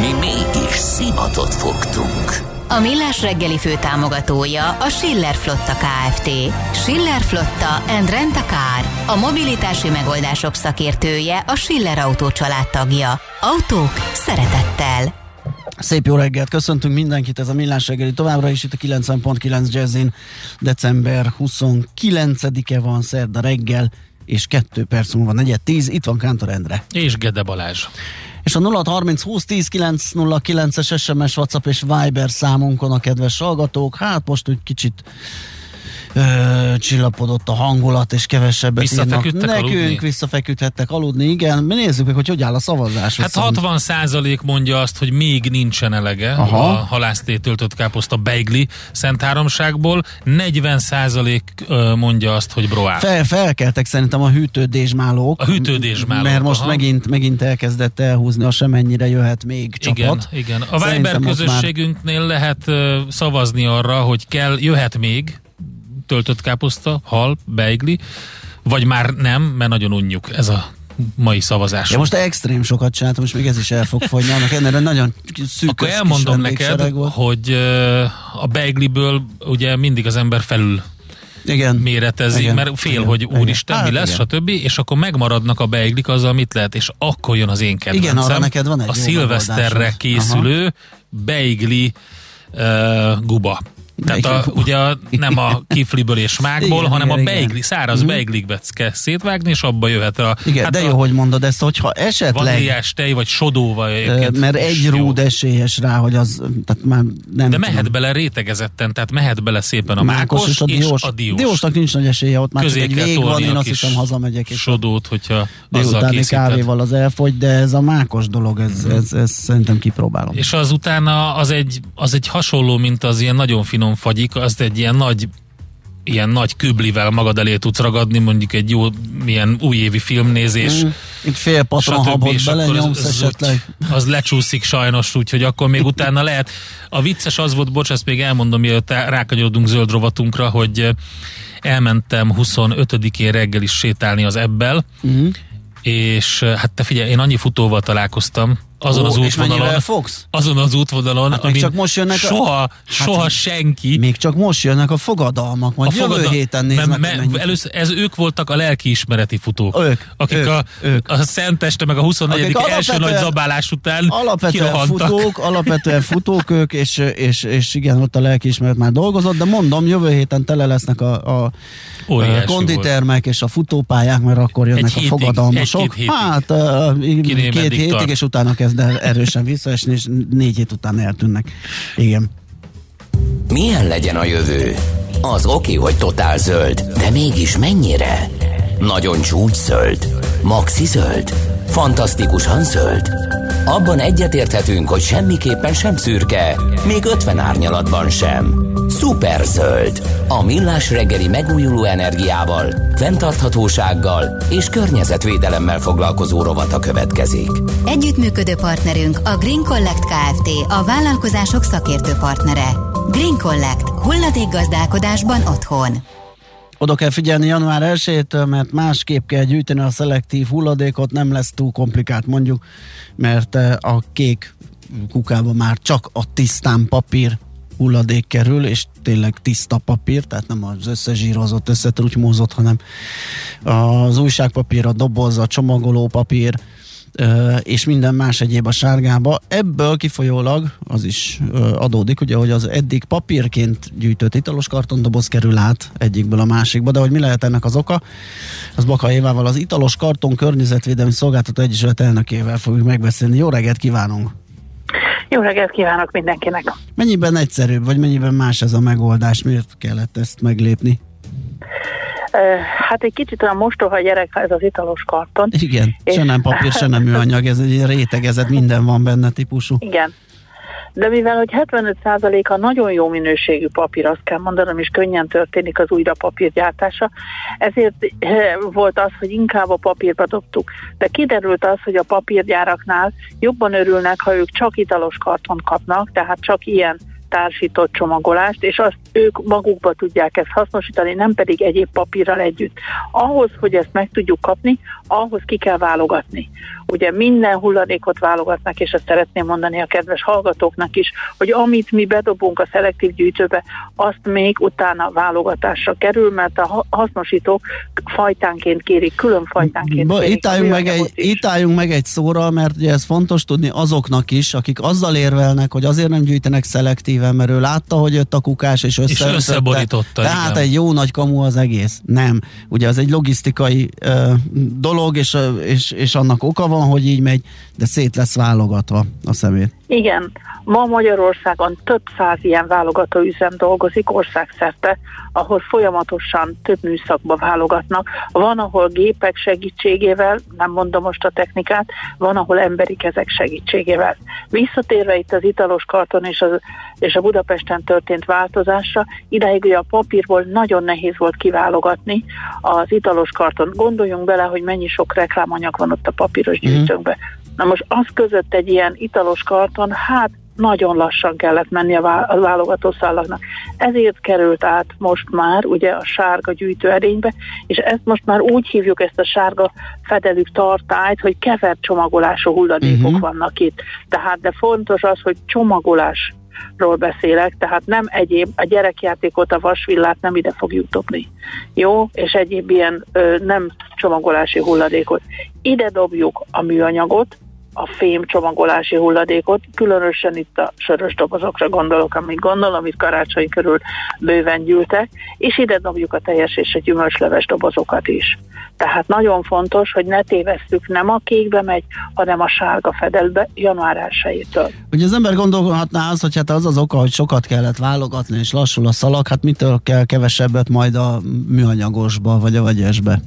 Mi mégis szimatot fogtunk. A Millás reggeli fő támogatója a Schiller Flotta KFT. Schiller Flotta and Rent a Car. A mobilitási megoldások szakértője a Schiller Autó családtagja. Autók szeretettel. Szép jó reggelt, köszöntünk mindenkit, ez a Millás reggeli továbbra is itt a 90.9 Jazzin. December 29-e van, szerda reggel, és 2 perc múlva, negyed 10, itt van Kántor Endre. És Gede Balázs. És a 0630 20 10 909-es SMS, WhatsApp és Viber számunkon a kedves hallgatók. Hát most úgy kicsit ö, csillapodott a hangulat, és kevesebbet írnak nekünk, aludni? visszafeküdhettek aludni, igen. Mi nézzük meg, hogy hogy áll a szavazás. Hát viszont. 60 százalék mondja azt, hogy még nincsen elege Aha. a halásztét töltött káposzta beigli Szent Háromságból, 40 százalék mondja azt, hogy broá. Fel, felkeltek szerintem a hűtődésmálók. A hűtődésmálók, Mert most aha. megint, megint elkezdett elhúzni, a semennyire jöhet még csapat. Igen, igen. A Viber közösségünknél lehet ö, szavazni arra, hogy kell, jöhet még töltött káposzta, hal, beigli, vagy már nem, mert nagyon unjuk ez a mai szavazás. Ja, most extrém sokat csináltam, most még ez is el fog fogyni. Annak ennél nagyon szűk Akkor elmondom neked, volt. hogy a beigliből ugye mindig az ember felül Igen. méretezik, Igen. mert fél, Igen. hogy Igen. úristen, Hát mi lesz, igen. stb. És akkor megmaradnak a beiglik azzal, mit lehet, és akkor jön az én kedvencem. arra neked van egy A szilveszterre készülő beigli uh, guba. Tehát a, ugye a, nem a kifliből és mákból, Igen, hanem igen, a igen. beigli, száraz Mhm. beiglikbe kell szétvágni, és abba jöhet a, Igen, hát de a jó, hogy mondod ezt, hogyha esetleg vaníliás tej, vagy sodóval egyébként mert egy jó. rúd esélyes rá, hogy az, tehát már nem De tudom. mehet bele rétegezetten, tehát mehet bele szépen a mákos, és a diós. a diós. Diósnak nincs nagy esélye, ott már Közé egy vég van, én azt hiszem hazamegyek, és sodót, hogyha azzal kávéval az elfogy, de ez a mákos dolog, ez, ez, ez szerintem kipróbálom. És az utána az egy, az egy hasonló, mint az ilyen nagyon finom fagyik, azt egy ilyen nagy ilyen nagy küblivel magad elé tudsz ragadni, mondjuk egy jó milyen újévi filmnézés, Mm, Itt fél patron habot és akkor belenyomsz az, az, esetleg. úgy- az lecsúszik sajnos, úgyhogy akkor még utána lehet. A vicces az volt, bocs, ezt még elmondom, mielőtt rákanyarodunk zöld rovatunkra, hogy eh, elmentem 25-én reggel is sétálni az ebbel, Mhm. és eh, hát te figyelj, én annyi futóval találkoztam, azon Ó, az útvonalon, fogsz? azon az útvonalon, Hát még amin csak most jönnek a- soha, Hát soha senki Még csak most jönnek a fogadalmak, majd a jövő fogada- héten me- néznek, me- mennyit. először, ez ők voltak a lelkiismereti futók. Ők, akik ők, a, ők. a Szenteste meg a 24. Akik első nagy zabálás után Alapvetően kirohantak. futók, alapvetően futók ők, és, és, és igen, ott a lelkiismeret már dolgozott, de mondom, jövő héten tele lesznek a, a Óriási a konditermek és a futópályák, mert akkor jönnek Egy a hétig, fogadalmasok. egy-két hétig. hát uh, két hétig, tart. és utána kezd el erősen visszaesni, és négy hét után eltűnnek. Igen. Milyen legyen a jövő? Az oké, hogy totál zöld, de mégis mennyire? Nagyon csúcs zöld? Maxi zöld? Fantasztikusan zöld? Abban egyetérthetünk, hogy semmiképpen sem szürke, még 50 árnyalatban sem. Szuper zöld. A millás reggeli megújuló energiával, fenntarthatósággal és környezetvédelemmel foglalkozó rovata következik. Együttműködő partnerünk a Green Collect Kft. A vállalkozások szakértő partnere. Green Collect. Hulladékgazdálkodásban otthon. Oda kell figyelni január 1 mert másképp kell gyűjteni a szelektív hulladékot, nem lesz túl komplikált mondjuk, mert eh, a kék kukába már csak a tisztán papír hulladék kerül, és tényleg tiszta papír, tehát nem az összezsírozott, összetrutymózott, hanem az újságpapír, a doboz, a csomagoló papír, és minden más egyéb a sárgába. Ebből kifolyólag az is adódik, ugye, hogy az eddig papírként gyűjtött italos kartondoboz kerül át egyikből a másikba, de hogy mi lehet ennek az oka, az Baka Évával, az Italos Karton Környezetvédelmi Szolgáltató Egyesület elnökével fogjuk megbeszélni. Jó reggelt kívánunk! Jó reggelt kívánok mindenkinek! Mennyiben egyszerűbb, vagy mennyiben más ez a megoldás? Miért kellett ezt meglépni? Hát egy kicsit olyan mostoha gyerek ez az italos karton. Igen, És- se nem papír, se nem műanyag, ez egy rétegezett, minden van benne típusú. Igen. De mivel, hogy 75%-a nagyon jó minőségű papír, azt kell mondanom, és könnyen történik az újra papírgyártása, ezért eh, volt az, hogy inkább a papírba dobtuk. De kiderült az, hogy a papírgyáraknál jobban örülnek, ha ők csak italos karton kapnak, tehát csak ilyen társított csomagolást, és azt ők magukba tudják ezt hasznosítani, nem pedig egyéb papírral együtt. Ahhoz, hogy ezt meg tudjuk kapni, ahhoz ki kell válogatni. Ugye minden hulladékot válogatnak, és ezt szeretném mondani a kedves hallgatóknak is, hogy amit mi bedobunk a szelektív gyűjtőbe, azt még utána válogatásra kerül, mert a hasznosítók fajtánként kérik, külön fajtánként Ba, kérik. Itt álljunk, meg egy, itt álljunk meg egy szóra, mert ugye ez fontos tudni azoknak is, akik azzal érvelnek, hogy azért nem gyűjtenek szelektíven, mert ő látta, hogy jött a kukás, és, össze, és összeborította. Tehát egy jó nagy kamu az egész. Nem. Ugye az egy logisztikai uh, dolog, és, és, és annak oka van, hogy így megy, de szét lesz válogatva a szemét. Igen, ma Magyarországon több száz ilyen válogató üzem dolgozik országszerte, ahol folyamatosan több műszakba válogatnak. Van, ahol gépek segítségével, nem mondom most a technikát, van, ahol emberi kezek segítségével. Visszatérve itt az italos karton és, az, és a Budapesten történt változásra, idáig ugye a papírból nagyon nehéz volt kiválogatni az italos karton. Gondoljunk bele, hogy mennyi sok reklámanyag van ott a papíros mhm. gyűjtőnkben. Na most az között egy ilyen italos karton, hát nagyon lassan kellett menni a válogatószálaknak. Ezért került át most már ugye a sárga gyűjtőedénybe, és ezt most már úgy hívjuk ezt a sárga fedelük tartályt, hogy kevert csomagolású hulladékok uh-huh. vannak itt. Tehát de fontos az, hogy csomagolás ról beszélek, tehát nem egyéb, a gyerekjátékot, a vasvillát nem ide fogjuk dobni. Jó? És egyéb ilyen ö, nem csomagolási hulladékot. Ide dobjuk a műanyagot, a fém csomagolási hulladékot, különösen itt a sörös dobozokra gondolok, amit gondolom, amit karácsony körül bőven gyűltek, és ide dobjuk a teljes és a gyümölcsleves dobozokat is. Tehát nagyon fontos, hogy ne tévesszük, nem a kékbe megy, hanem a sárga fedelbe január 1-től. Ugye az ember gondolhatná az, hogy hát az az oka, hogy sokat kellett válogatni, és lassul a szalag, hát mitől kell kevesebbet majd a műanyagosba, vagy a vegyesbe?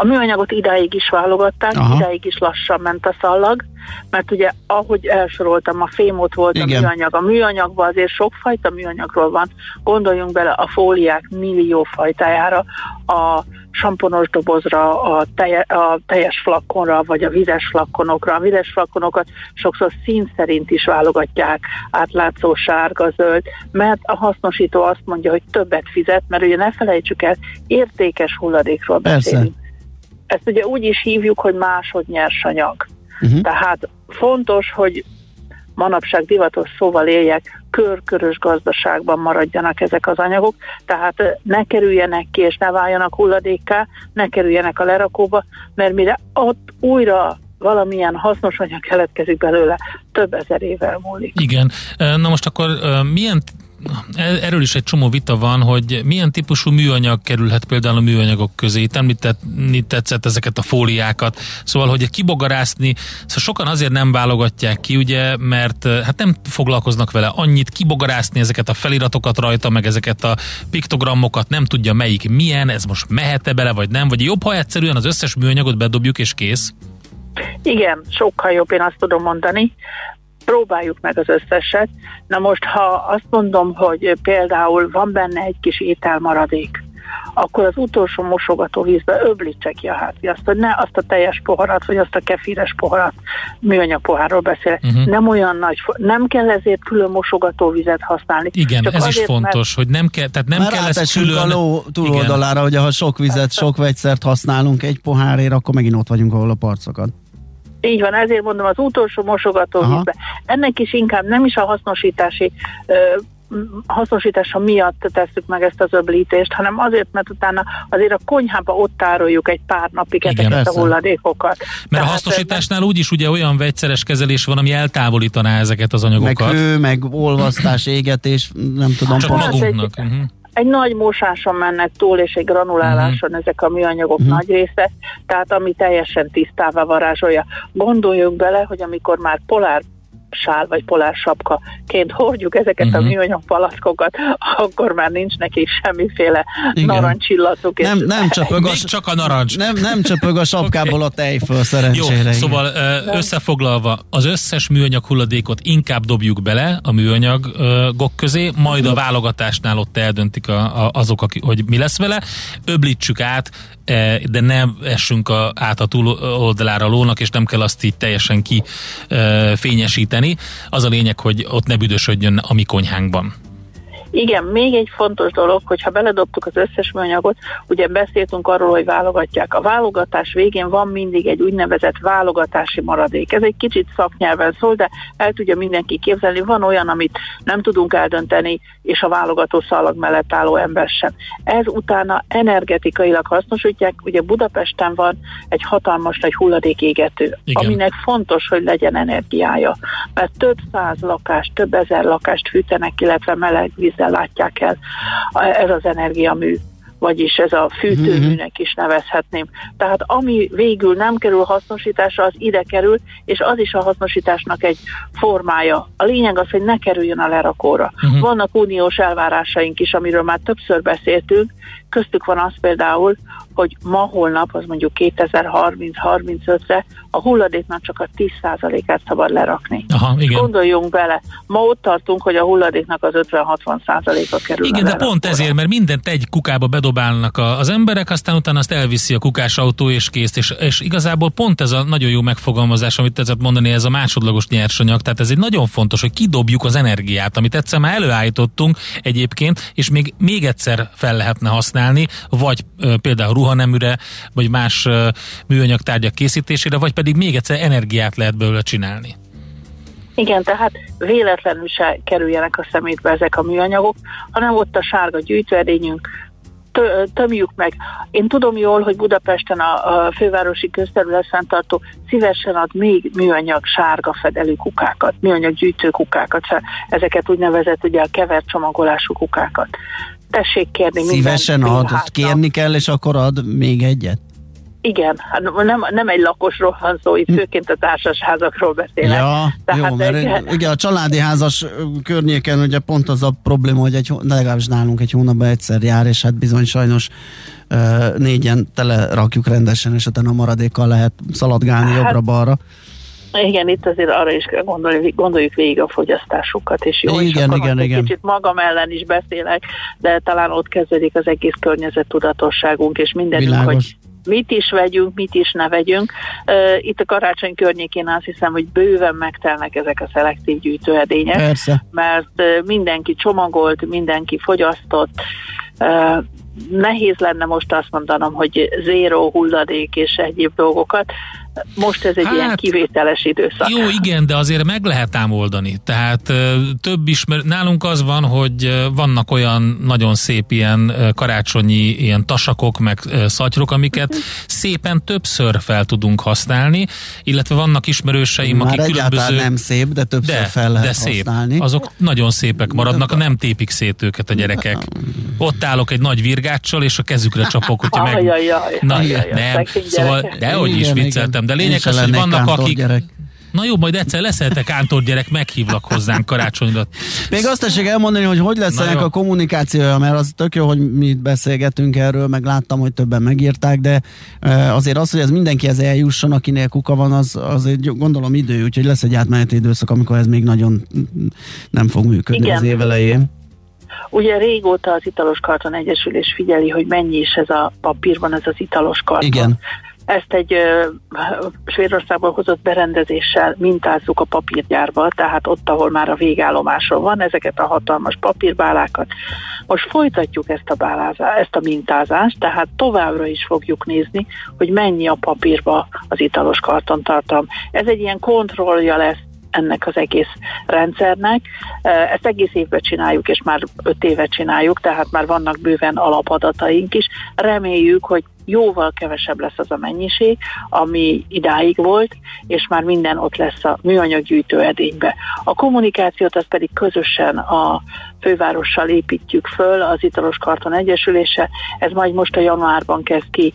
A műanyagot idáig is válogatták, Aha. idáig is lassan ment a szallag, mert ugye ahogy elsoroltam, a fémot volt Igen. a műanyag. A műanyagban azért sokfajta műanyagról van. Gondoljunk bele a fóliák millió fajtájára, a samponos dobozra, a, telje, a teljes flakonra, vagy a vizes flakonokra. A vizes flakonokat sokszor szín szerint is válogatják, átlátszó sárga, zöld, mert a hasznosító azt mondja, hogy többet fizet, mert ugye ne felejtsük el, értékes hulladékról beszélünk. Ezt ugye úgy is hívjuk, hogy másod nyersanyag. Uh-huh. Tehát fontos, hogy manapság divatos szóval éljek, körkörös gazdaságban maradjanak ezek az anyagok, tehát ne kerüljenek ki és ne váljanak hulladékká, ne kerüljenek a lerakóba, mert mire ott újra valamilyen hasznos anyag keletkezik belőle, több ezer évvel múlik. Igen. Na most akkor milyen erről is egy csomó vita van, hogy milyen típusú műanyag kerülhet például a műanyagok közé. Itt említeni tetszett ezeket a fóliákat. Szóval, hogy kibogarászni, szóval sokan azért nem válogatják ki, ugye, mert hát nem foglalkoznak vele annyit, kibogarászni ezeket a feliratokat rajta, meg ezeket a piktogramokat, nem tudja melyik milyen, ez most mehet-e bele, vagy nem, vagy jobb, ha egyszerűen az összes műanyagot bedobjuk és kész? Igen, sokkal jobb, én azt tudom mondani próbáljuk meg az összeset. Na most, ha azt mondom, hogy például van benne egy kis ételmaradék, akkor az utolsó mosogató vízbe öblítse ki a hátviaszt, hogy ne azt a teljes poharat, vagy azt a kefíres poharat, műanyag pohárról beszél. Uh-huh. Nem olyan nagy, nem kell ezért külön mosogató vizet használni. Igen, Csak ez azért, is fontos, mert, hogy nem kell, tehát nem mert kell ezt külön... a ló túloldalára, hogy ha sok vizet, sok vegyszert használunk egy pohárért, akkor megint ott vagyunk, ahol a parcokat. Így van, ezért mondom az utolsó mosogatóvízbe. Ennek is inkább nem is a hasznosítási ö, hasznosítása miatt tesszük meg ezt az öblítést, hanem azért, mert utána azért a konyhába ott tároljuk egy pár napig Igen, ezeket persze. a hulladékokat. Mert Tehát, a hasznosításnál úgyis ugye olyan vegyszeres kezelés van, ami eltávolítaná ezeket az anyagokat. Meg hő, meg olvasztás, égetés, nem tudom. Csak magunknak. Egy, uh-huh egy nagy mosáson mennek túl, és egy granuláláson uh-huh. ezek a műanyagok uh-huh. nagy része, tehát ami teljesen tisztává varázsolja. Gondoljuk bele, hogy amikor már polár sál vagy polár sapkaként hordjuk ezeket uh-huh. a mhm. műanyag palackokat, akkor már nincs neki semmiféle narancsillatuk. Nem, nem csöpög a, csak a narancs. Nem, nem csöpög a sapkából okay. a tejföl szerencsére. Jó, szóval összefoglalva, az összes műanyag hulladékot inkább dobjuk bele a műanyagok közé, majd a válogatásnál ott eldöntik a, a, azok, aki, hogy mi lesz vele, öblítsük át, de nem essünk a, át a túloldalára a lónak, és nem kell azt így teljesen kifényesíteni. Az a lényeg, hogy ott ne büdösödjön a mi konyhánkban. Igen, még egy fontos dolog, hogy ha beledobtuk az összes műanyagot, ugye beszéltünk arról, hogy válogatják. A válogatás végén van mindig egy úgynevezett válogatási maradék. Ez egy kicsit szaknyelven szól, de el tudja mindenki képzelni. Van olyan, amit nem tudunk eldönteni, és a válogató szalag mellett álló ember sem. Ez utána energetikailag hasznosítják. Ugye Budapesten van egy hatalmas nagy hulladékégető, Igen. aminek fontos, hogy legyen energiája. Mert több száz lakást, több ezer lakást fűtenek, illetve meleg víz ezzel látják el ez az energiamű vagyis ez a fűtőműnek is nevezhetném. Tehát ami végül nem kerül hasznosításra, az ide kerül, és az is a hasznosításnak egy formája. A lényeg az, hogy ne kerüljön a lerakóra. Uh-huh. Vannak uniós elvárásaink is, amiről már többször beszéltünk, köztük van az például, hogy ma holnap, az mondjuk 2030-35-re a hulladéknak csak a 10%-át szabad lerakni. Aha, igen. Gondoljunk bele, ma ott tartunk, hogy a hulladéknak az 50-60%-a kerül. Igen, de pont ezért, mert mindent egy kukába bedobálnak az emberek, aztán utána azt elviszi a kukás autó és kész, és, és igazából pont ez a nagyon jó megfogalmazás, amit tetszett mondani, ez a másodlagos nyersanyag, tehát ez egy nagyon fontos, hogy kidobjuk az energiát, amit egyszer már előállítottunk egyébként, és még, még egyszer fel lehetne használni, vagy például ruhaneműre, vagy más műanyag tárgyak készítésére, vagy pedig még egyszer energiát lehet belőle csinálni. Igen, tehát véletlenül se kerüljenek a szemétbe ezek a műanyagok, hanem ott a sárga gyűjtőedényünk, tömjük meg. Én tudom jól, hogy Budapesten a, a fővárosi közterület fenntartó szívesen ad még műanyag sárga fedelű kukákat, műanyag gyűjtő kukákat, ezeket úgynevezett ugye a kevert csomagolású kukákat. Tessék kérni Szívesen ad, kérni kell, és akkor ad még egyet? Igen, hát nem, nem egy lakosról van szó, itt hm. főként a társasházakról beszélek. Ja, Tehát jó, mert egy, igen, a családi házas környéken ugye pont az a probléma, hogy egy, legalábbis nálunk egy hónapban egyszer jár, és hát bizony sajnos négyen tele rakjuk rendesen, és utána a maradékkal lehet szaladgálni hát, jobbra-balra. Igen, itt azért arra is kell gondolni, gondoljuk végig a fogyasztásukat, és jó, igen, és igen, igen. kicsit magam ellen is beszélek, de talán ott kezdődik az egész környezet tudatosságunk, és mindenünk, hogy mit is vegyünk, mit is ne vegyünk. Itt a karácsony környékén azt hiszem, hogy bőven megtelnek ezek a szelektív gyűjtőedények, Persze. mert mindenki csomagolt, mindenki fogyasztott, nehéz lenne most azt mondanom, hogy zéró hulladék és egyéb dolgokat, most ez egy hát, ilyen kivételes időszak. Jó, igen, de azért meg lehet ám oldani. Tehát több ismer, nálunk az van, hogy vannak olyan nagyon szép ilyen karácsonyi ilyen tasakok, meg szatyrok, amiket szépen többször fel tudunk használni, illetve vannak ismerőseim, Már akik különböző... nem szép, de többször de, fel lehet de szép. használni. Azok nagyon szépek maradnak, nem tépik szét őket a gyerekek. Ott állok egy nagy virgáccsal, és a kezükre csapok, hogyha meg... Ajajaj, Na, ajajaj, nem, szóval, dehogy is vicceltem, de lényeg az, hogy vannak akik... Gyerek. Na jó, majd egyszer leszel kántor gyerek, meghívlak hozzánk karácsonyra. Még azt tessék elmondani, hogy hogy lesz ennek a kommunikációja, mert az tök jó, hogy mi beszélgetünk erről, meg láttam, hogy többen megírták, de azért az, hogy ez mindenkihez eljusson, akinél kuka van, az, az egy gondolom idő, úgyhogy lesz egy átmeneti időszak, amikor ez még nagyon nem fog működni Igen. az év elején. Ugye régóta az Italos Karton Egyesülés figyeli, hogy mennyi is ez a papírban, ez az italos karton. Igen. Ezt egy Svédországból hozott berendezéssel mintázzuk a papírgyárba, tehát ott, ahol már a végállomáson van, ezeket a hatalmas papírbálákat. Most folytatjuk ezt a, bálázást, ezt a mintázást, tehát továbbra is fogjuk nézni, hogy mennyi a papírba az italos kartontartalom. Ez egy ilyen kontrollja lesz ennek az egész rendszernek. Ezt egész évben csináljuk, és már öt éve csináljuk, tehát már vannak bőven alapadataink is. Reméljük, hogy jóval kevesebb lesz az a mennyiség, ami idáig volt, és már minden ott lesz a műanyaggyűjtő edénybe. A kommunikációt az pedig közösen a fővárossal építjük föl, az Italos Karton Egyesülése, ez majd most a januárban kezd ki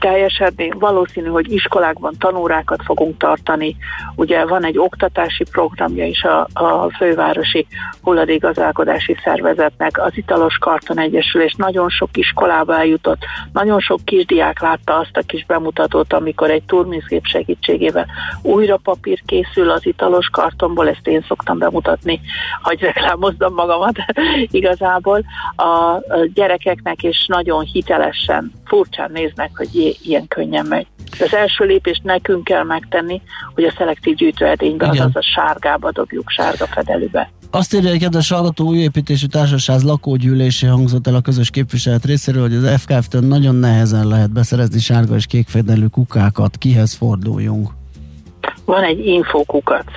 teljesedni. Valószínű, hogy iskolákban tanórákat fogunk tartani. Ugye van egy oktatási programja is a, a fővárosi hulladékgazdálkodási szervezetnek. Az Italos Karton Egyesülés nagyon sok iskolába eljutott, nagyon sok kisdiák látta azt a kis bemutatót, amikor egy turmizgép segítségével újra papír készül az Italos Kartonból, ezt én szoktam bemutatni, hogy reklámozzam magamat igazából. A gyerekeknek is nagyon hitelesen, furcsán néznek, hogy ilyen könnyen megy. De az első lépést nekünk kell megtenni, hogy a szelektív gyűjtőedénybe, azaz a sárgába dobjuk, sárga fedelőbe. Azt írja egy kedves hallgató, új építésű társaság lakógyűlésé hangzott el a közös képviselet részéről, hogy az FKF-től nagyon nehezen lehet beszerezni sárga és kék fedelű kukákat. Kihez forduljunk? Van egy infokukat.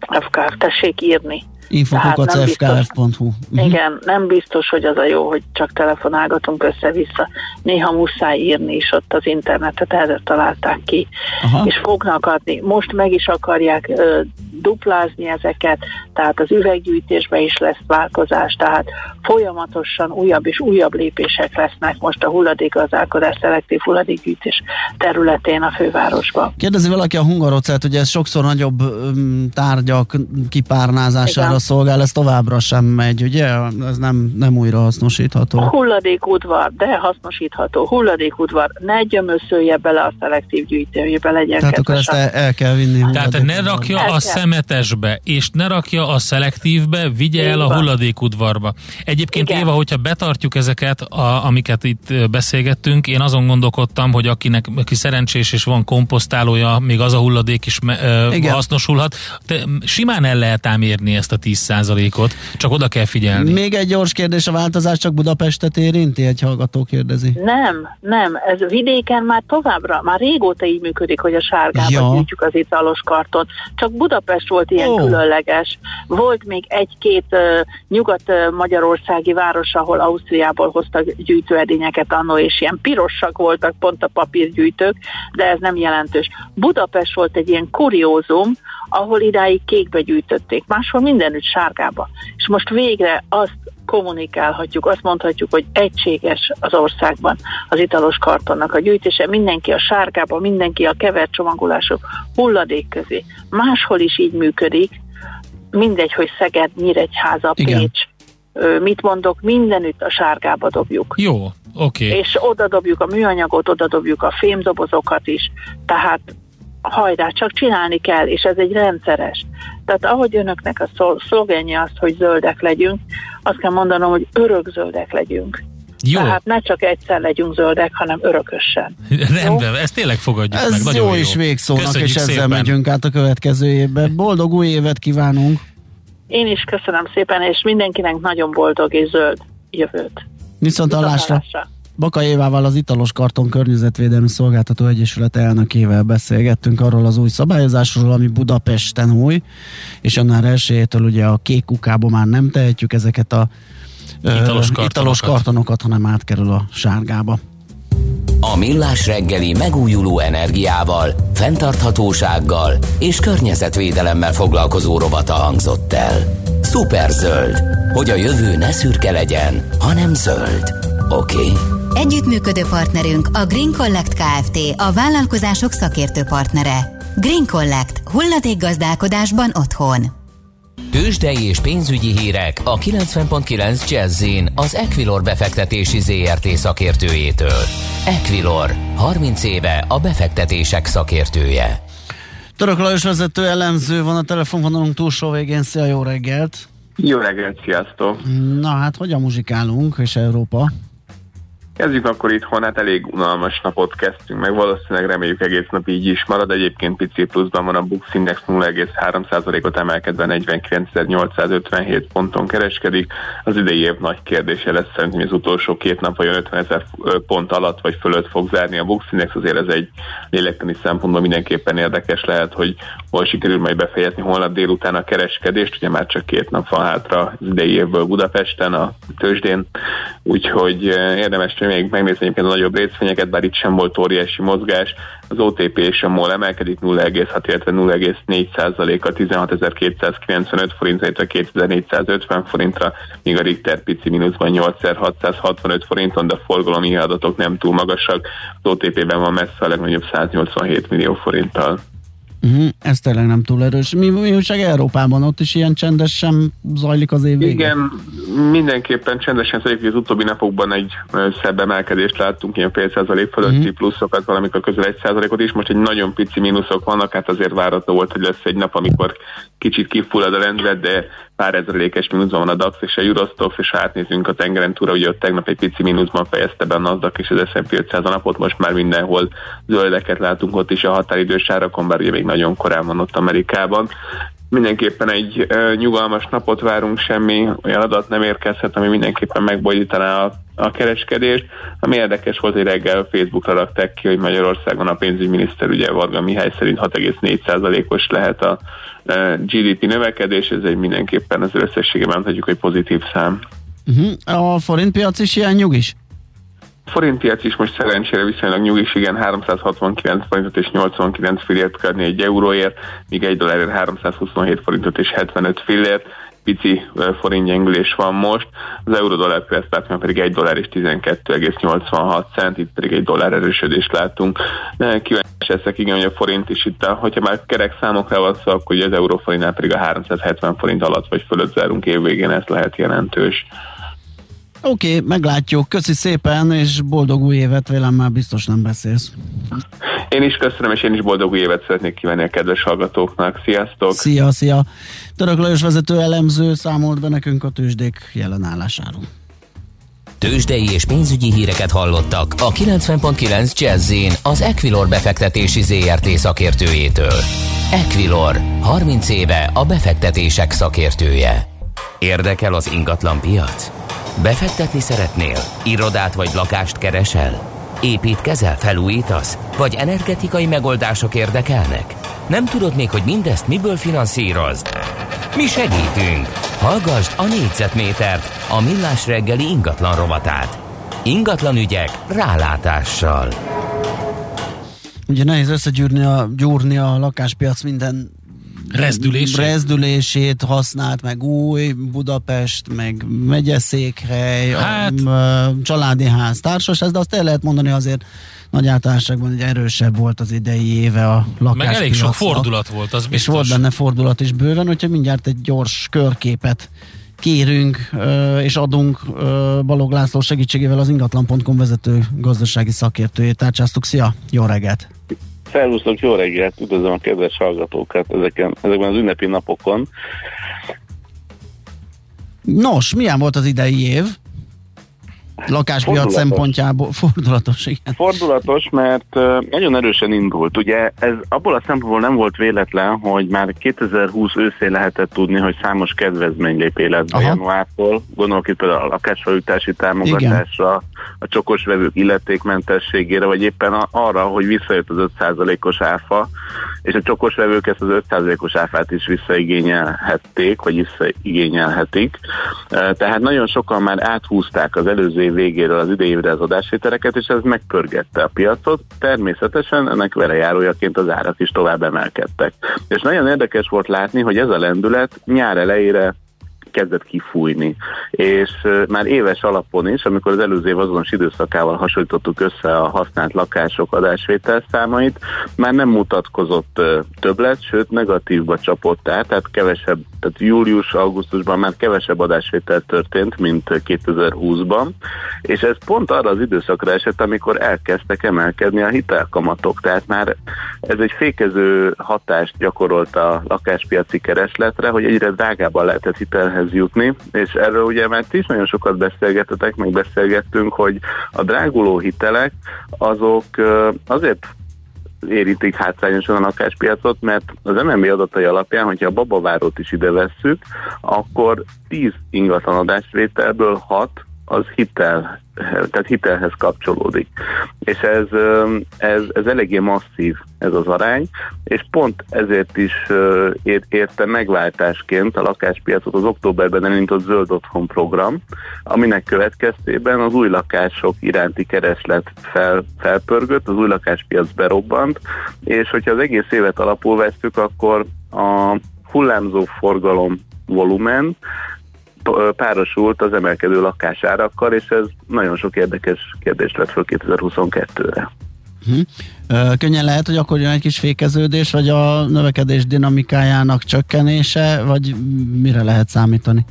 FKF, tessék írni. Infokukacfkf.hu uh-huh. Mhm. Igen, nem biztos, hogy az a jó, hogy csak telefonálgatunk össze-vissza. Néha muszáj írni is ott az internetet, erre találták ki. Aha. És fognak adni. Most meg is akarják ö, duplázni ezeket, tehát az üveggyűjtésben is lesz változás, tehát folyamatosan újabb és újabb lépések lesznek most a hulladékgazdálkodás, szelektív hulladékgyűjtés területén a fővárosban. Kérdezi valaki a hungarocát, hogy ez sokszor nagyobb tárgyak kipárnázására Igen. szolgál, ez továbbra sem megy, ugye? Ez nem, nem újra hasznosítható. Hulladékudvar, de hasznosítható. Hulladékudvar, ne gyömöszölje bele a szelektív gyűjtőjébe, legyen Tehát akkor ezt el, el kell vinni. Tehát ne rakja el a kell. Szemetesbe, és ne rakja a szelektívbe, vigye el a hulladékudvarba. Egyébként Igen. Éva, hogyha betartjuk ezeket, a, amiket itt beszélgettünk, én azon gondolkodtam, hogy akinek aki szerencsés és van komposztálója, még az a hulladék is me, Igen. hasznosulhat. Te, simán el lehet ám érni ezt a 10%-ot, csak oda kell figyelni. Még egy gyors kérdés, a változás csak Budapestet érinti? Egy hallgató kérdezi. Nem, nem, ez vidéken már továbbra, már régóta így működik, hogy a sárgába ja. gyűjtjük az italos karton. Csak Budapest volt ilyen oh. különleges. Volt még egy-két uh, nyugat-magyarországi város, ahol Ausztriából hoztak gyűjtőedényeket annó, és ilyen pirosak voltak pont a papírgyűjtők, de ez nem jelentős. Budapest volt egy ilyen kuriózum, ahol idáig kékbe gyűjtötték, máshol mindenütt sárgába. És most végre azt kommunikálhatjuk, azt mondhatjuk, hogy egységes az országban az italos kartonnak a gyűjtése, mindenki a sárgába, mindenki a kevert csomagolások hulladék közé. Máshol is így működik, mindegy, hogy Szeged, Nyíregyháza, Igen. Pécs, mit mondok, mindenütt a sárgába dobjuk. Jó, oké. Okay. És oda dobjuk a műanyagot, oda dobjuk a fémdobozokat is, tehát hajrá, csak csinálni kell, és ez egy rendszeres. Tehát ahogy önöknek a szlogenje az, hogy zöldek legyünk, azt kell mondanom, hogy örökzöldek legyünk. Jó. Tehát ne csak egyszer legyünk zöldek, hanem örökösen. Rendben, ezt tényleg fogadjuk Ez meg. Nagyon jó, jó is végszónak, Köszönjük és ezzel szépen. megyünk át a következő évben. Boldog új évet kívánunk! Én is köszönöm szépen, és mindenkinek nagyon boldog és zöld jövőt. Viszont hallásra! Baka Évával az Italos Karton Környezetvédelmi Szolgáltató Egyesület elnökével beszélgettünk arról az új szabályozásról, ami Budapesten új, és annál elsőjétől ugye a kék kukában már nem tehetjük ezeket a italos, kartonokat. italos kartonokat, hanem átkerül a sárgába. A Millás reggeli megújuló energiával, fenntarthatósággal és környezetvédelemmel foglalkozó rovata hangzott el. Szuperzöld, hogy a jövő ne szürke legyen, hanem zöld. Oké? Okay? Együttműködő partnerünk a Green Collect Kft. a vállalkozások szakértő partnere. Green Collect. gazdálkodásban otthon. Tőzsdei és pénzügyi hírek a 90.9 jazz az Equilor befektetési ZRT szakértőjétől. Equilor, 30 éve a befektetések szakértője. Török Lajos vezető elemző van a telefonvonalunk túlsó végén. Szia, jó reggelt! Jó reggelt, sziasztok! Na hát, hogyan muzsikálunk, és Európa? Kezdjük akkor itthon, hát elég unalmas napot kezdtünk meg, valószínűleg reméljük egész nap így is marad. Egyébként pici pluszban van a Bux Index 0,3%-ot emelkedve 49.857 ponton kereskedik. Az idei év nagy kérdése lesz szerintem, az utolsó két nap vajon 50 ezer pont alatt vagy fölött fog zárni a Bux Index, azért ez egy lélektani szempontból mindenképpen érdekes lehet, hogy hol sikerül majd befejezni holnap délután a kereskedést, ugye már csak két nap van hátra az idei évből Budapesten, a tőzsdén, úgyhogy érdemes még megnézni egyébként a nagyobb részvényeket, bár itt sem volt óriási mozgás. Az OTP és a MOL emelkedik 0,6, illetve 0,4 a 16.295 forintra, illetve 2450 forintra, míg a Richter pici mínuszban 8665 forinton, de a forgalomi adatok nem túl magasak. Az OTP-ben van messze a legnagyobb 187 millió forinttal. Uh-huh, ez tényleg nem túl erős. Mi, mi újság Európában? Ott is ilyen csendesen zajlik az év vége? Igen, mindenképpen csendesen zajlik, az utóbbi napokban egy szebb emelkedést láttunk, ilyen fél százalék fölötti uh-huh. pluszokat, valamikor közel egy százalékot is, most egy nagyon pici mínuszok vannak, hát azért várható volt, hogy lesz egy nap, amikor kicsit kifullad a rendlet, de pár ezrelékes mínuszban van a DAX és a Eurostox, és átnézünk a tengeren túra, ugye ott tegnap egy pici mínuszban fejezte be a NASDAQ és az S&P 500 a napot, most már mindenhol zöldeket látunk ott is a határidős árakon, bár ugye még nagyon korán van ott Amerikában. Mindenképpen egy uh, nyugalmas napot várunk, semmi olyan adat nem érkezhet, ami mindenképpen megbolyítaná a, a kereskedést. Ami érdekes volt, hogy reggel Facebookra rakták ki, hogy Magyarországon a pénzügyminiszter ugye Varga Mihály szerint 6,4%-os lehet a GDP növekedés, ez egy mindenképpen az összességében mondhatjuk, hogy pozitív szám. Uh-huh. A forintpiac is ilyen nyugis? forintpiac is most szerencsére viszonylag nyugis, igen, 369 forintot és 89 fillért kell egy euróért, míg egy dollárért 327 forintot és 75 fillért pici forintgyengülés van most, az euró-dollár piacpártban pedig 1 dollár és 12,86 cent, itt pedig egy dollár erősödést látunk. Kíváncsi leszek, igen, hogy a forint is itt, hogyha már kerek számokra van szó, akkor az euróforintnál pedig a 370 forint alatt vagy fölött zárunk évvégén, ez lehet jelentős. Oké, okay, meglátjuk. Köszi szépen, és boldog új évet, vélem már biztos nem beszélsz. Én is köszönöm, és én is boldog új évet szeretnék kívánni a kedves hallgatóknak. Sziasztok! Szia, szia! Török Lajos vezető elemző számolt be nekünk a tőzsdék jelenállásáról. Tőzsdei és pénzügyi híreket hallottak a 90.9 jazz az Equilor befektetési ZRT szakértőjétől. Equilor, 30 éve a befektetések szakértője. Érdekel az ingatlan piac? Befektetni szeretnél? Irodát vagy lakást keresel? Építkezel, felújítasz? Vagy energetikai megoldások érdekelnek? Nem tudod még, hogy mindezt miből finanszírozd? Mi segítünk! Hallgassd a négyzetmétert, a millás reggeli ingatlan rovatát. Ingatlan ügyek rálátással. Ugye nehéz összegyűrni a, gyúrni a lakáspiac minden Rezdülését? Rezdülését használt, meg új Budapest, meg megyeszékhely, hát... családi ház, társas, de azt el lehet mondani azért nagy általánosságban, hogy erősebb volt az idei éve a lakás. Meg elég sok fordulat volt, az biztos. És volt benne fordulat is bőven, úgyhogy mindjárt egy gyors körképet kérünk és adunk Balog László segítségével az ingatlan.com vezető gazdasági szakértőjét. Tárcsáztuk, szia, jó reggelt! Szervusztok, jó reggelt, üdvözlöm a kedves hallgatókat ezeken, ezekben az ünnepi napokon. Nos, milyen volt az idei év? Lakáspiac szempontjából fordulatos, igen. Fordulatos, mert nagyon erősen indult. Ugye ez abból a szempontból nem volt véletlen, hogy már 2020 őszén lehetett tudni, hogy számos kedvezmény lép életbe Aha. januártól. Gondolok itt például a lakásfelújítási támogatásra, igen. a csokos vevők illetékmentességére, vagy éppen arra, hogy visszajött az 5%-os áfa, és a csokos vevők ezt az 5%-os áfát is visszaigényelhették, vagy visszaigényelhetik. Tehát nagyon sokan már áthúzták az előző év végéről az idejévre az adásvételeket, és ez megpörgette a piacot. Természetesen ennek vele járójaként az árak is tovább emelkedtek. És nagyon érdekes volt látni, hogy ez a lendület nyár elejére kezdett kifújni. És már éves alapon is, amikor az előző év azonos időszakával hasonlítottuk össze a használt lakások adásvétel számait, már nem mutatkozott többlet, sőt negatívba csapott át, tehát kevesebb, tehát július-augusztusban már kevesebb adásvétel történt, mint 2020-ban, és ez pont arra az időszakra esett, amikor elkezdtek emelkedni a hitelkamatok, tehát már ez egy fékező hatást gyakorolt a lakáspiaci keresletre, hogy egyre drágában lehetett hitelhez jutni, és erről ugye már ti is nagyon sokat beszélgetetek, meg beszélgettünk, hogy a dráguló hitelek azok azért érintik hátrányosan a lakáspiacot, mert az MNB adatai alapján, hogyha a babavárót is ide vesszük, akkor 10 ingatlan adásvételből 6 az hitel, tehát hitelhez kapcsolódik. És ez, ez, ez eléggé masszív ez az arány, és pont ezért is érte megváltásként a lakáspiacot az októberben elindított Zöld Otthon program, aminek következtében az új lakások iránti kereslet fel, felpörgött, az új lakáspiac berobbant, és hogyha az egész évet alapul vesztük, akkor a hullámzó forgalom volumen párosult az emelkedő lakásárakkal, és ez nagyon sok érdekes kérdést lett föl 2022-re. Hm. Könnyen lehet, hogy akkor jön egy kis fékeződés, vagy a növekedés dinamikájának csökkenése, vagy mire lehet számítani?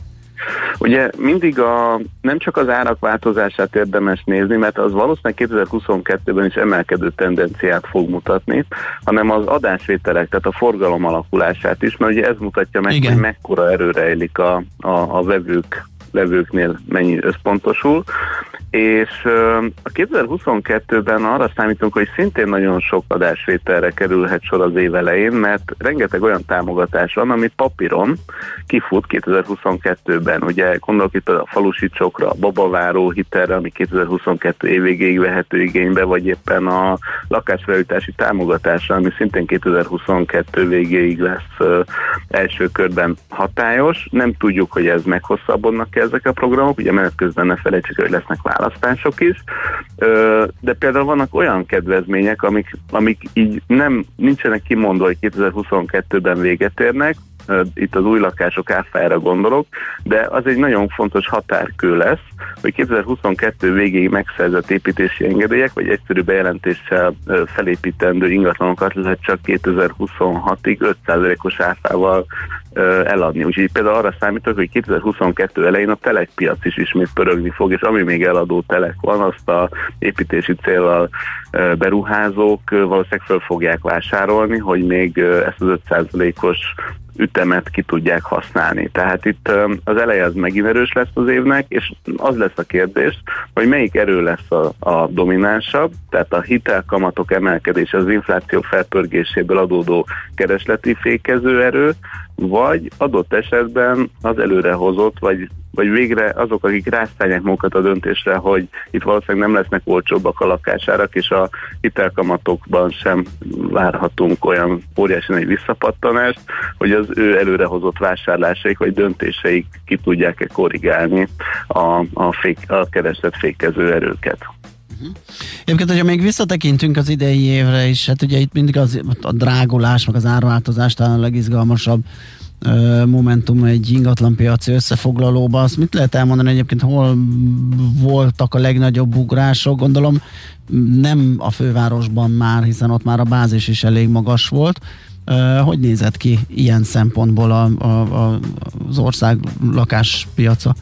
Ugye mindig a, nem csak az árak változását érdemes nézni, mert az valószínűleg 2022-ben is emelkedő tendenciát fog mutatni, hanem az adásvételek, tehát a forgalom alakulását is, mert ugye ez mutatja meg, Igen. hogy mekkora erőre rejlik a, a, a vevők levőknél mennyi összpontosul, és a 2022-ben arra számítunk, hogy szintén nagyon sok adásvételre kerülhet sor az év elején, mert rengeteg olyan támogatás van, ami papíron kifut 2022-ben. Ugye gondolok itt a falusi csokra, a babaváró hitelre, ami 2022 év végéig vehető igénybe, vagy éppen a lakásfelújítási támogatásra, ami szintén 2022 végéig lesz első körben hatályos. Nem tudjuk, hogy ez meghosszabbodnak ezek a programok, ugye menet közben ne felejtsük, hogy lesznek választások is, de például vannak olyan kedvezmények, amik, amik így nem nincsenek kimondva, hogy 2022-ben véget érnek, itt az új lakások áfájára gondolok, de az egy nagyon fontos határkő lesz, hogy 2022 végéig megszerzett építési engedélyek, vagy egyszerű bejelentéssel felépítendő ingatlanokat lehet csak 2026-ig 5%-os áfával eladni. Úgyhogy például arra számítok, hogy 2022 elején a telekpiac is ismét pörögni fog, és ami még eladó telek van, azt a építési célral beruházók valószínűleg föl fogják vásárolni, hogy még ezt az 5%-os ütemet ki tudják használni. Tehát itt az eleje az megint erős lesz az évnek, és az lesz a kérdés, hogy melyik erő lesz a, a dominánsabb, tehát a hitelkamatok emelkedése, az infláció felpörgéséből adódó keresleti fékező erő, vagy adott esetben az előrehozott, vagy, vagy végre azok, akik rászállják magukat a döntésre, hogy itt valószínűleg nem lesznek olcsóbbak a lakásárak, és a hitelkamatokban sem várhatunk olyan óriási nagy visszapattanást, hogy az ő előrehozott vásárlásaik vagy döntéseik ki tudják-e korrigálni a, a, fék, a kereslet fékező erőket. Uh-huh. Egyébként, hogyha még visszatekintünk az idei évre is, hát ugye itt mindig az, a drágulás, meg az árváltozás talán a legizgalmasabb uh, momentum egy ingatlanpiaci összefoglalóban. Azt mit lehet elmondani egyébként, hol voltak a legnagyobb ugrások? Gondolom nem a fővárosban már, hiszen ott már a bázis is elég magas volt. Uh, hogy nézett ki ilyen szempontból a, a, a, az ország lakáspiaca?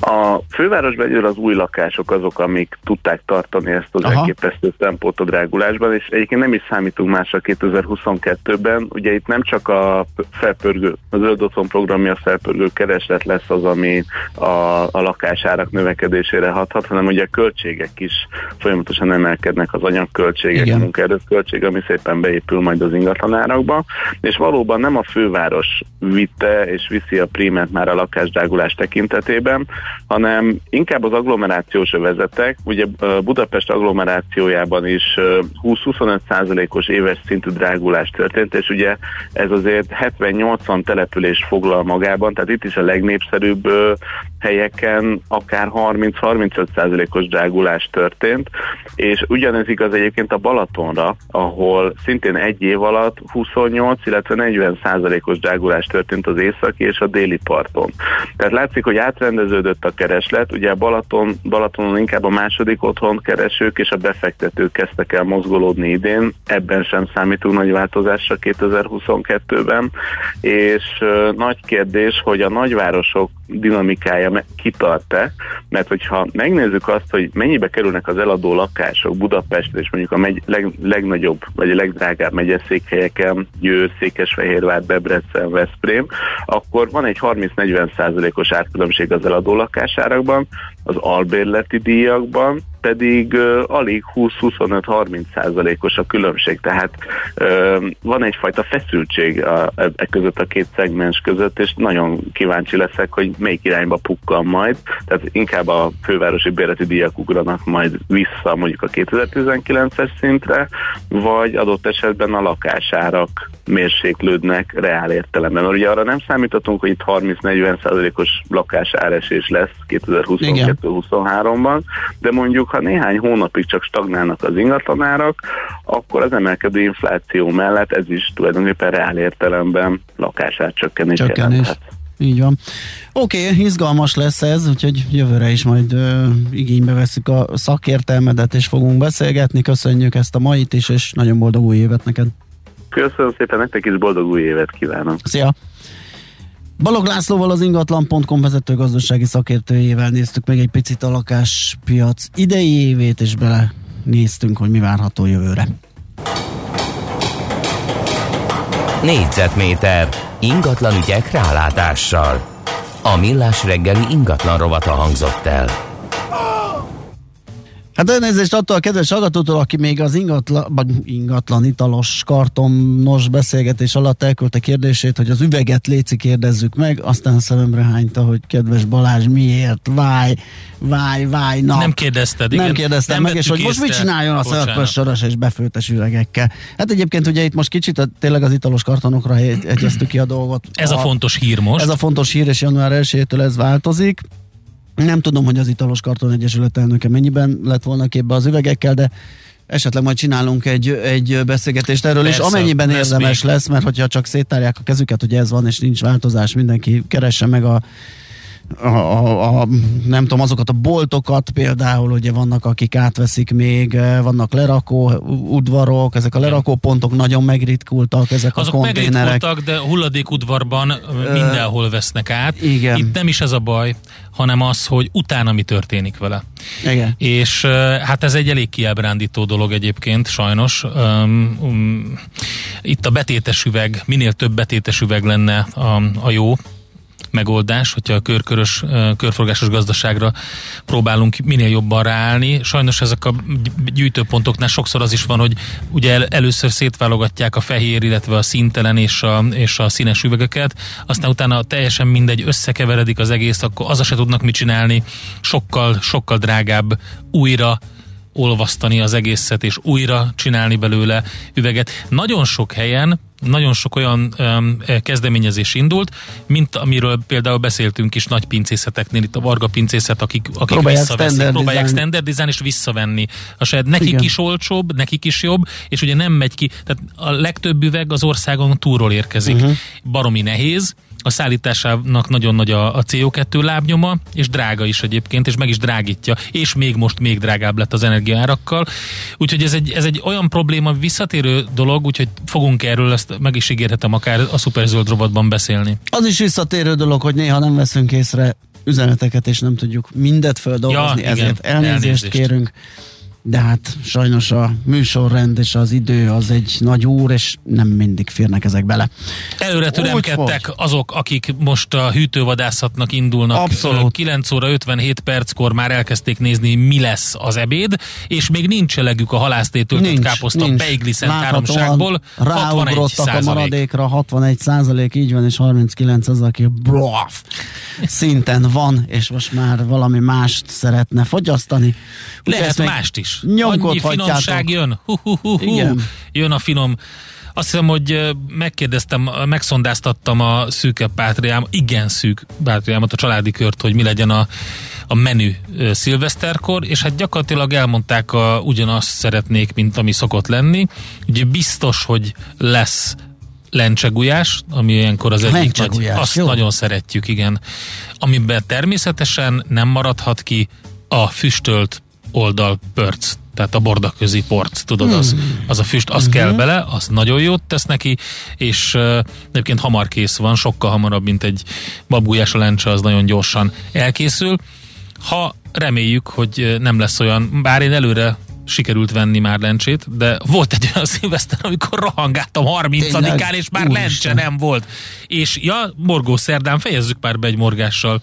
A fővárosban egyről az új lakások azok, amik tudták tartani ezt az Aha. elképesztő tempót a drágulásban, és egyébként nem is számítunk másra 2022-ben. Ugye itt nem csak a felpörgő, az zöld otthon programja felpörgő kereslet lesz az, ami a, a lakásárak növekedésére hathat, hanem ugye a költségek is folyamatosan emelkednek, az anyagköltségek, Igen. a munkaerőköltség, ami szépen beépül majd az ingatlanárakba, és valóban nem a főváros vitte és viszi a prímet már a lakásdrágulás tekintetében, hanem inkább az agglomerációs övezetek, ugye Budapest agglomerációjában is 20-25 százalékos éves szintű drágulás történt, és ugye ez azért 70-80 település foglal magában, tehát itt is a legnépszerűbb helyeken akár 30-35 százalékos drágulás történt, és ugyanez igaz egyébként a Balatonra, ahol szintén egy év alatt 28, illetve 40 százalékos drágulás történt az északi és a déli parton. Tehát látszik, hogy átrendeződött a kereslet, ugye a Balaton, Balatonon inkább a második otthon keresők és a befektetők kezdtek el mozgolódni idén, ebben sem számítunk nagy változásra 2022-ben, és nagy kérdés, hogy a nagyvárosok dinamikája kitart-e, mert hogyha megnézzük azt, hogy mennyibe kerülnek az eladó lakások Budapest és mondjuk a megy, leg, legnagyobb, vagy a legdrágább megyeszékhelyeken, Győr, Székesfehérvár, Debrecen, Veszprém, akkor van egy 30-40 százalékos árkülönbség az eladó lakásárakban, az albérleti díjakban pedig uh, alig 20-25-30 százalékos a különbség, tehát uh, van egyfajta feszültség a, e, e között a két szegmens között, és nagyon kíváncsi leszek, hogy melyik irányba pukkan majd, tehát inkább a fővárosi bérleti díjak ugranak majd vissza mondjuk a 2019-es szintre, vagy adott esetben a lakásárak mérséklődnek reál értelemben. Mert ugye arra nem számíthatunk, hogy itt 30-40 százalékos lakásáresés lesz 2022-23-ban, de mondjuk, ha néhány hónapig csak stagnálnak az ingatlanárak, akkor az emelkedő infláció mellett ez is tulajdonképpen reál értelemben lakását csökkenés jelenthet. Így van. Oké, okay, izgalmas lesz ez, úgyhogy jövőre is majd ö, igénybe veszük a szakértelmedet, és fogunk beszélgetni. Köszönjük ezt a mait is, és nagyon boldog új évet neked. Köszönöm szépen, nektek is boldog új évet kívánok. Szia! Balog Lászlóval az ingatlan.com vezető gazdasági szakértőjével néztük meg egy picit a lakáspiac idei évét, és bele néztünk, hogy mi várható jövőre. Négyzetméter ingatlan ügyek rálátással. A millás reggeli ingatlan rovata hangzott el. Hát elnézést attól a kedves hallgatótól, aki még az ingatlan, ingatlan italos kartonos beszélgetés alatt elküldte kérdését, hogy az üveget léci kérdezzük meg, aztán szememre hányta, hogy kedves Balázs, miért? Váj, váj, váj, na. Nem kérdezted, igen. Nem kérdeztem nem meg, és hogy most mit csináljon a szörpös soros és befőtes üvegekkel. Hát egyébként ugye itt most kicsit a, tényleg az italos kartonokra egyeztük ki a dolgot. Ez a, a fontos hír most. Ez a fontos hír, és január 1-től ez változik. Nem tudom, hogy az Italos Karton Egyesület elnöke mennyiben lett volna képbe az üvegekkel, de esetleg majd csinálunk egy, egy beszélgetést erről, Persze, és amennyiben lesz érdemes még. lesz, mert hogyha csak széttárják a kezüket, hogy ez van, és nincs változás, mindenki keresse meg a a, a, a, nem tudom, azokat a boltokat például, ugye vannak, akik átveszik még, eh, vannak lerakó udvarok, ezek a lerakó pontok nagyon megritkultak, ezek Azok a konténerek. megritkultak, de hulladékudvarban uh, mindenhol vesznek át. Igen. Itt nem is ez a baj, hanem az, hogy utána mi történik vele. Igen. És hát ez egy elég kiábrándító dolog egyébként, sajnos. Um, um, itt a betétes üveg, minél több betétes üveg lenne a, a jó, megoldás, hogyha a körkörös, körforgásos gazdaságra próbálunk minél jobban ráállni. Sajnos ezek a gyűjtőpontoknál sokszor az is van, hogy ugye először szétválogatják a fehér, illetve a szintelen és a, és a színes üvegeket, aztán utána teljesen mindegy, összekeveredik az egész, akkor az se tudnak mit csinálni, sokkal, sokkal drágább újra olvasztani az egészet, és újra csinálni belőle üveget. Nagyon sok helyen nagyon sok olyan um, kezdeményezés indult, mint amiről például beszéltünk is nagy pincészeteknél, itt a Varga pincészet, akik, akik próbálják visszaveszik, standard próbálják design. standard design és visszavenni. A saját, nekik Igen. is olcsóbb, nekik is jobb, és ugye nem megy ki, tehát a legtöbb üveg az országon túlról érkezik. Uh-huh. Baromi nehéz, a szállításának nagyon nagy a, a CO2 lábnyoma, és drága is egyébként, és meg is drágítja, és még most még drágább lett az energiárakkal. Úgyhogy ez egy, ez egy olyan probléma, visszatérő dolog, úgyhogy fogunk erről, ezt meg is ígérhetem akár a szuperzöld robotban beszélni. Az is visszatérő dolog, hogy néha nem veszünk észre üzeneteket, és nem tudjuk mindet földolgozni, ja, ezért igen, elnézést, elnézést kérünk de hát sajnos a műsorrend és az idő az egy nagy úr, és nem mindig férnek ezek bele. Előre türemkedtek azok, akik most a hűtővadászatnak indulnak. Abszolút. 9 óra 57 perckor már elkezdték nézni, mi lesz az ebéd, és még nincs elegük a halásztétől nincs, káposzta beigliszen háromságból. Ráugrottak a maradékra, 61 százalék, így van, és 39 az, aki braf, szinten van, és most már valami mást szeretne fogyasztani. Lehet mást is. Annyi finomság jön. Hu, hu, hu. Igen. Jön a finom azt hiszem, hogy megkérdeztem, megszondáztattam a szűke pátriám, igen szűk pátriámat, a családi kört, hogy mi legyen a, a menü szilveszterkor, és hát gyakorlatilag elmondták, a, ugyanazt szeretnék, mint ami szokott lenni. Ugye biztos, hogy lesz lencsegujás, ami ilyenkor az egyik nagy, azt jó. nagyon szeretjük, igen. Amiben természetesen nem maradhat ki a füstölt oldal pörc, tehát a bordaközi porc, tudod, az, hmm. az a füst, az uh-huh. kell bele, az nagyon jót tesz neki, és uh, egyébként hamar kész van, sokkal hamarabb, mint egy babgulyás a lencse, az nagyon gyorsan elkészül. Ha reméljük, hogy nem lesz olyan, bár én előre sikerült venni már lencsét, de volt egy olyan szilveszter, amikor rohangáltam 30-án, és már lencse nem volt. És ja, morgó szerdán fejezzük már be egy morgással.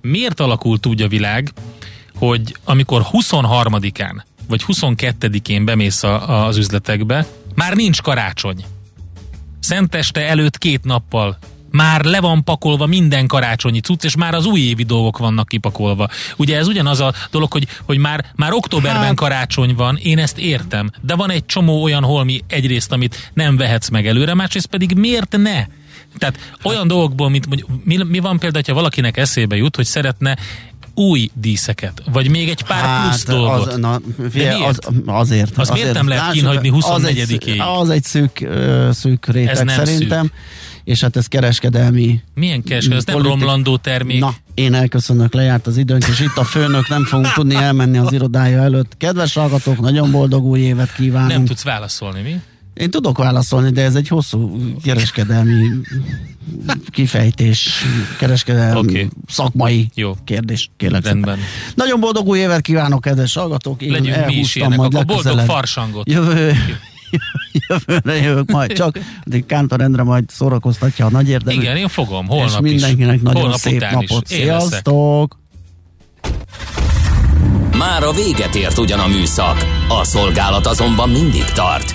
Miért alakult úgy a világ, hogy amikor 23-án vagy 22-én bemész a, az üzletekbe, már nincs karácsony. Szenteste előtt két nappal már le van pakolva minden karácsonyi cucc, és már az újévi dolgok vannak kipakolva. Ugye ez ugyanaz a dolog, hogy, hogy már, már októberben hát... karácsony van, én ezt értem, de van egy csomó olyan holmi egyrészt, amit nem vehetsz meg előre, másrészt pedig miért ne? Tehát olyan dolgokból, mint mi, mi van például, ha valakinek eszébe jut, hogy szeretne új díszeket, vagy még egy pár hát, plusz dolgot. Az, na, fie, az, azért. Az miért nem lehet kínhagyni 24-ig? Az, az egy szűk, szűk réteg Ez nem szerintem. Szűk és hát ez kereskedelmi... Milyen kereskedelmi? Ez nem romlandó termék. Na, én elköszönök, lejárt az időnk, és itt a főnök nem fogunk tudni elmenni az irodája előtt. Kedves hallgatók, nagyon boldog új évet kívánunk. Nem tudsz válaszolni, mi? Én tudok válaszolni, de ez egy hosszú kereskedelmi kifejtés, kereskedelmi okay. szakmai Jó. kérdés. Kérlek Rendben. Szépen. Nagyon boldog új évet kívánok, kedves hallgatók. Én Legyünk mi is ilyenek, majd a boldog farsangot. Jövő, jövőre jövök majd csak, addig Kántor Endre majd szórakoztatja a nagy érdemű. Igen, én fogom, holnap és mindenkinek is. nagyon holnap szép napot. Is. Sziasztok! Már a véget ért ugyan a műszak, a szolgálat azonban mindig tart,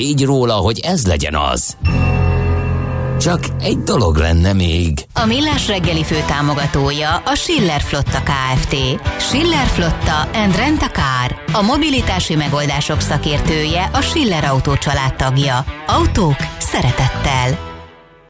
tégy róla, hogy ez legyen az. Csak egy dolog lenne még. A Millás reggeli fő támogatója a Schiller Flotta KFT. Schiller Flotta and Rent a Car. A mobilitási megoldások szakértője a Schiller Autó tagja. Autók szeretettel.